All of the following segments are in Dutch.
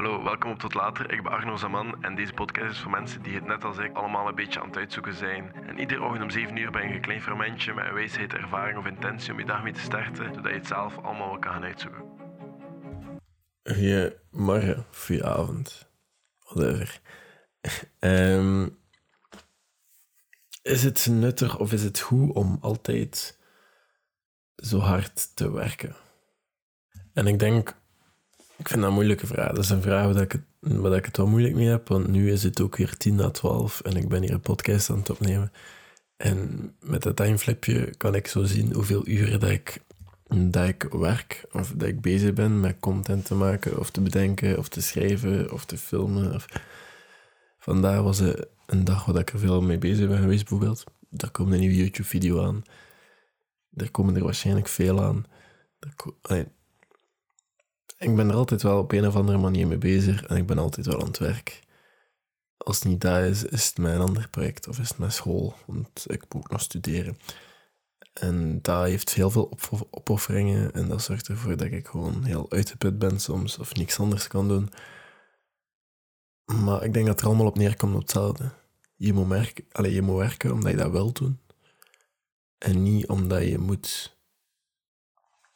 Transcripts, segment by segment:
Hallo, welkom op Tot Later. Ik ben Arno Zaman en deze podcast is voor mensen die het net als ik allemaal een beetje aan het uitzoeken zijn. En iedere ochtend om 7 uur ben je een klein fermentje met een wijsheid, ervaring of intentie om je dag mee te starten, zodat je het zelf allemaal wel kan gaan uitzoeken. Goedemorgen, avond, whatever. Ehm, is het nuttig of is het goed om altijd zo hard te werken? En ik denk ik vind dat een moeilijke vraag. Dat is een vraag waar ik, het, ik het wel moeilijk mee heb, want nu is het ook weer 10 na 12 en ik ben hier een podcast aan het opnemen. En met dat timeflipje kan ik zo zien hoeveel uren dat ik, dat ik werk, of dat ik bezig ben met content te maken, of te bedenken, of te schrijven, of te filmen. Of... Vandaag was het een dag waar ik er veel mee bezig ben geweest, bijvoorbeeld. Daar komt een nieuwe YouTube-video aan. Daar komen er waarschijnlijk veel aan. Ik ben er altijd wel op een of andere manier mee bezig en ik ben altijd wel aan het werk. Als het niet daar is, is het mijn ander project of is het mijn school, want ik moet nog studeren. En dat heeft heel veel opofferingen en dat zorgt ervoor dat ik gewoon heel uitgeput ben soms of niks anders kan doen. Maar ik denk dat het er allemaal op neerkomt op hetzelfde. Je moet, merken, allez, je moet werken omdat je dat wil doen en niet omdat je moet.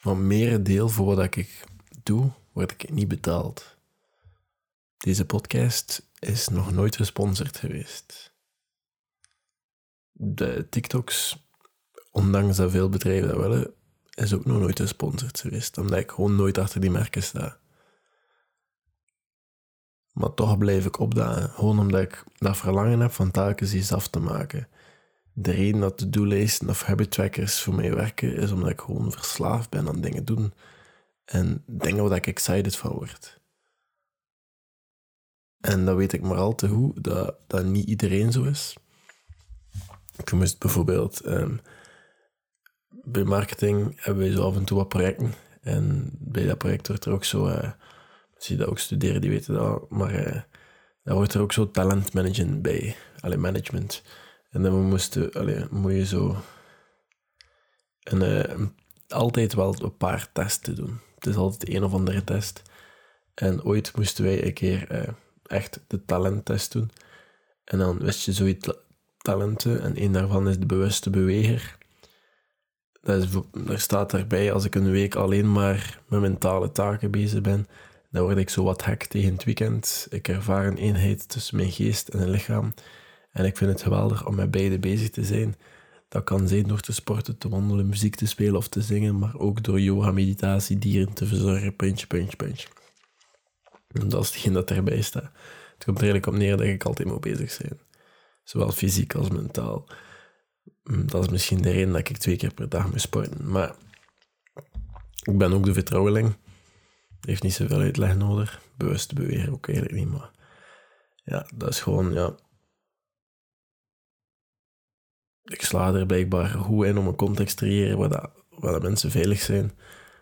Maar meer deel voor wat ik doe, word ik niet betaald. Deze podcast is nog nooit gesponsord geweest. De TikToks, ondanks dat veel bedrijven dat willen, is ook nog nooit gesponsord geweest, omdat ik gewoon nooit achter die merken sta. Maar toch blijf ik opdagen, gewoon omdat ik dat verlangen heb van telkens iets af te maken. De reden dat de doellijsten of habit trackers voor mij werken, is omdat ik gewoon verslaafd ben aan dingen doen en dingen waar ik excited van word. En dat weet ik maar al te goed, dat, dat niet iedereen zo is. Ik moest bijvoorbeeld... Um, bij marketing hebben we zo af en toe wat projecten. En bij dat project wordt er ook zo... Uh, mensen die dat ook studeren, die weten dat. Maar uh, daar wordt er ook zo talentmanagement bij. Alleen management. En dan moesten... Allee, moet je zo... En, uh, altijd wel een paar testen doen. Het is altijd een of andere test. En ooit moesten wij een keer uh, echt de talenttest doen. En dan wist je zoiets talenten. En een daarvan is de bewuste beweger. Dat is, er staat daarbij, als ik een week alleen maar met mentale taken bezig ben, dan word ik zo wat hek tegen het weekend. Ik ervaar een eenheid tussen mijn geest en mijn lichaam. En ik vind het geweldig om met beide bezig te zijn. Dat kan zijn door te sporten, te wandelen, muziek te spelen of te zingen, maar ook door yoga, meditatie, dieren te verzorgen, puntje, puntje, puntje. En dat is hetgeen dat erbij staat. Het komt er eigenlijk op neer dat ik altijd moet bezig zijn. Zowel fysiek als mentaal. Mm, dat is misschien de reden dat ik twee keer per dag moet sporten. Maar ik ben ook de vertrouweling. Heeft niet zoveel uitleg nodig. Bewust bewegen ook eigenlijk niet, maar... Ja, dat is gewoon, ja ik sla er blijkbaar goed in om een context te creëren waar, dat, waar dat mensen veilig zijn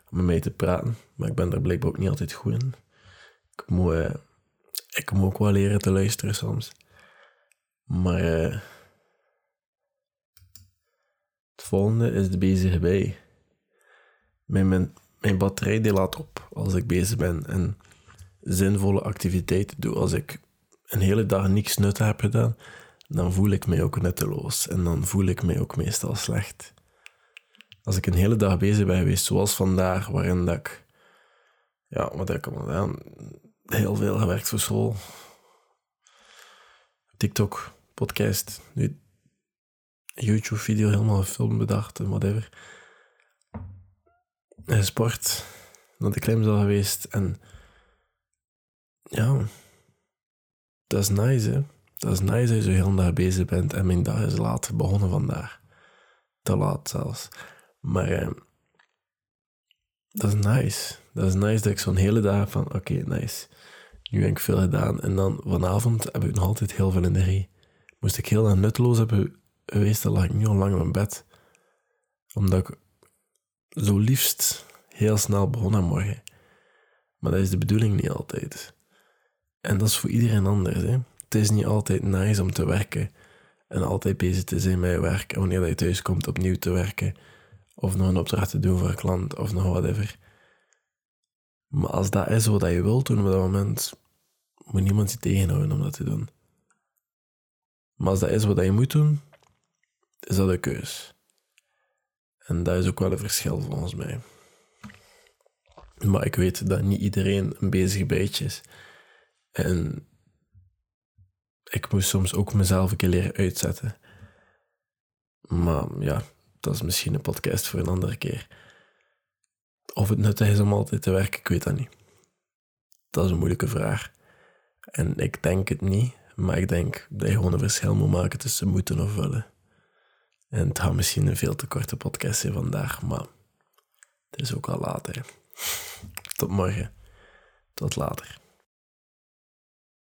om met mij te praten. Maar ik ben daar blijkbaar ook niet altijd goed in. Ik moet, uh, ik moet ook wel leren te luisteren soms. Maar uh, het volgende is de bezige bij. Mijn, mijn, mijn batterij die laat op als ik bezig ben en zinvolle activiteiten doe. Als ik een hele dag niks nut heb gedaan, dan voel ik mij ook nutteloos en dan voel ik mij ook meestal slecht. Als ik een hele dag bezig ben geweest, zoals vandaag, waarin dat ik, ja, wat heb ik allemaal gedaan? Heel veel gewerkt voor school. TikTok, podcast, nu YouTube-video helemaal film bedacht en whatever. En sport, naar de klimzaal geweest en ja, dat is nice, hè. Dat is nice dat je zo heel dag bezig bent en mijn dag is laat begonnen vandaag. Te laat zelfs. Maar eh, dat is nice. Dat is nice dat ik zo'n hele dag van, oké, nice. Nu heb ik veel gedaan. En dan vanavond heb ik nog altijd heel veel energie. Moest ik heel lang nutteloos hebben geweest, dan lag ik nu al lang in mijn bed. Omdat ik zo liefst heel snel begonnen morgen. Maar dat is de bedoeling niet altijd. En dat is voor iedereen anders, hè het is niet altijd nice om te werken en altijd bezig te zijn met je werk. En wanneer je thuis komt, opnieuw te werken of nog een opdracht te doen voor een klant of nog whatever. Maar als dat is wat je wilt doen op dat moment, moet niemand je tegenhouden om dat te doen. Maar als dat is wat je moet doen, is dat een keus. En dat is ook wel een verschil volgens mij. Maar ik weet dat niet iedereen een bezig beetje is. En ik moest soms ook mezelf een keer leren uitzetten. Maar ja, dat is misschien een podcast voor een andere keer. Of het nuttig is om altijd te werken, ik weet dat niet. Dat is een moeilijke vraag. En ik denk het niet, maar ik denk dat je gewoon een verschil moet maken tussen moeten of willen. En het gaat misschien een veel te korte podcast zijn vandaag, maar het is ook al later. Tot morgen. Tot later.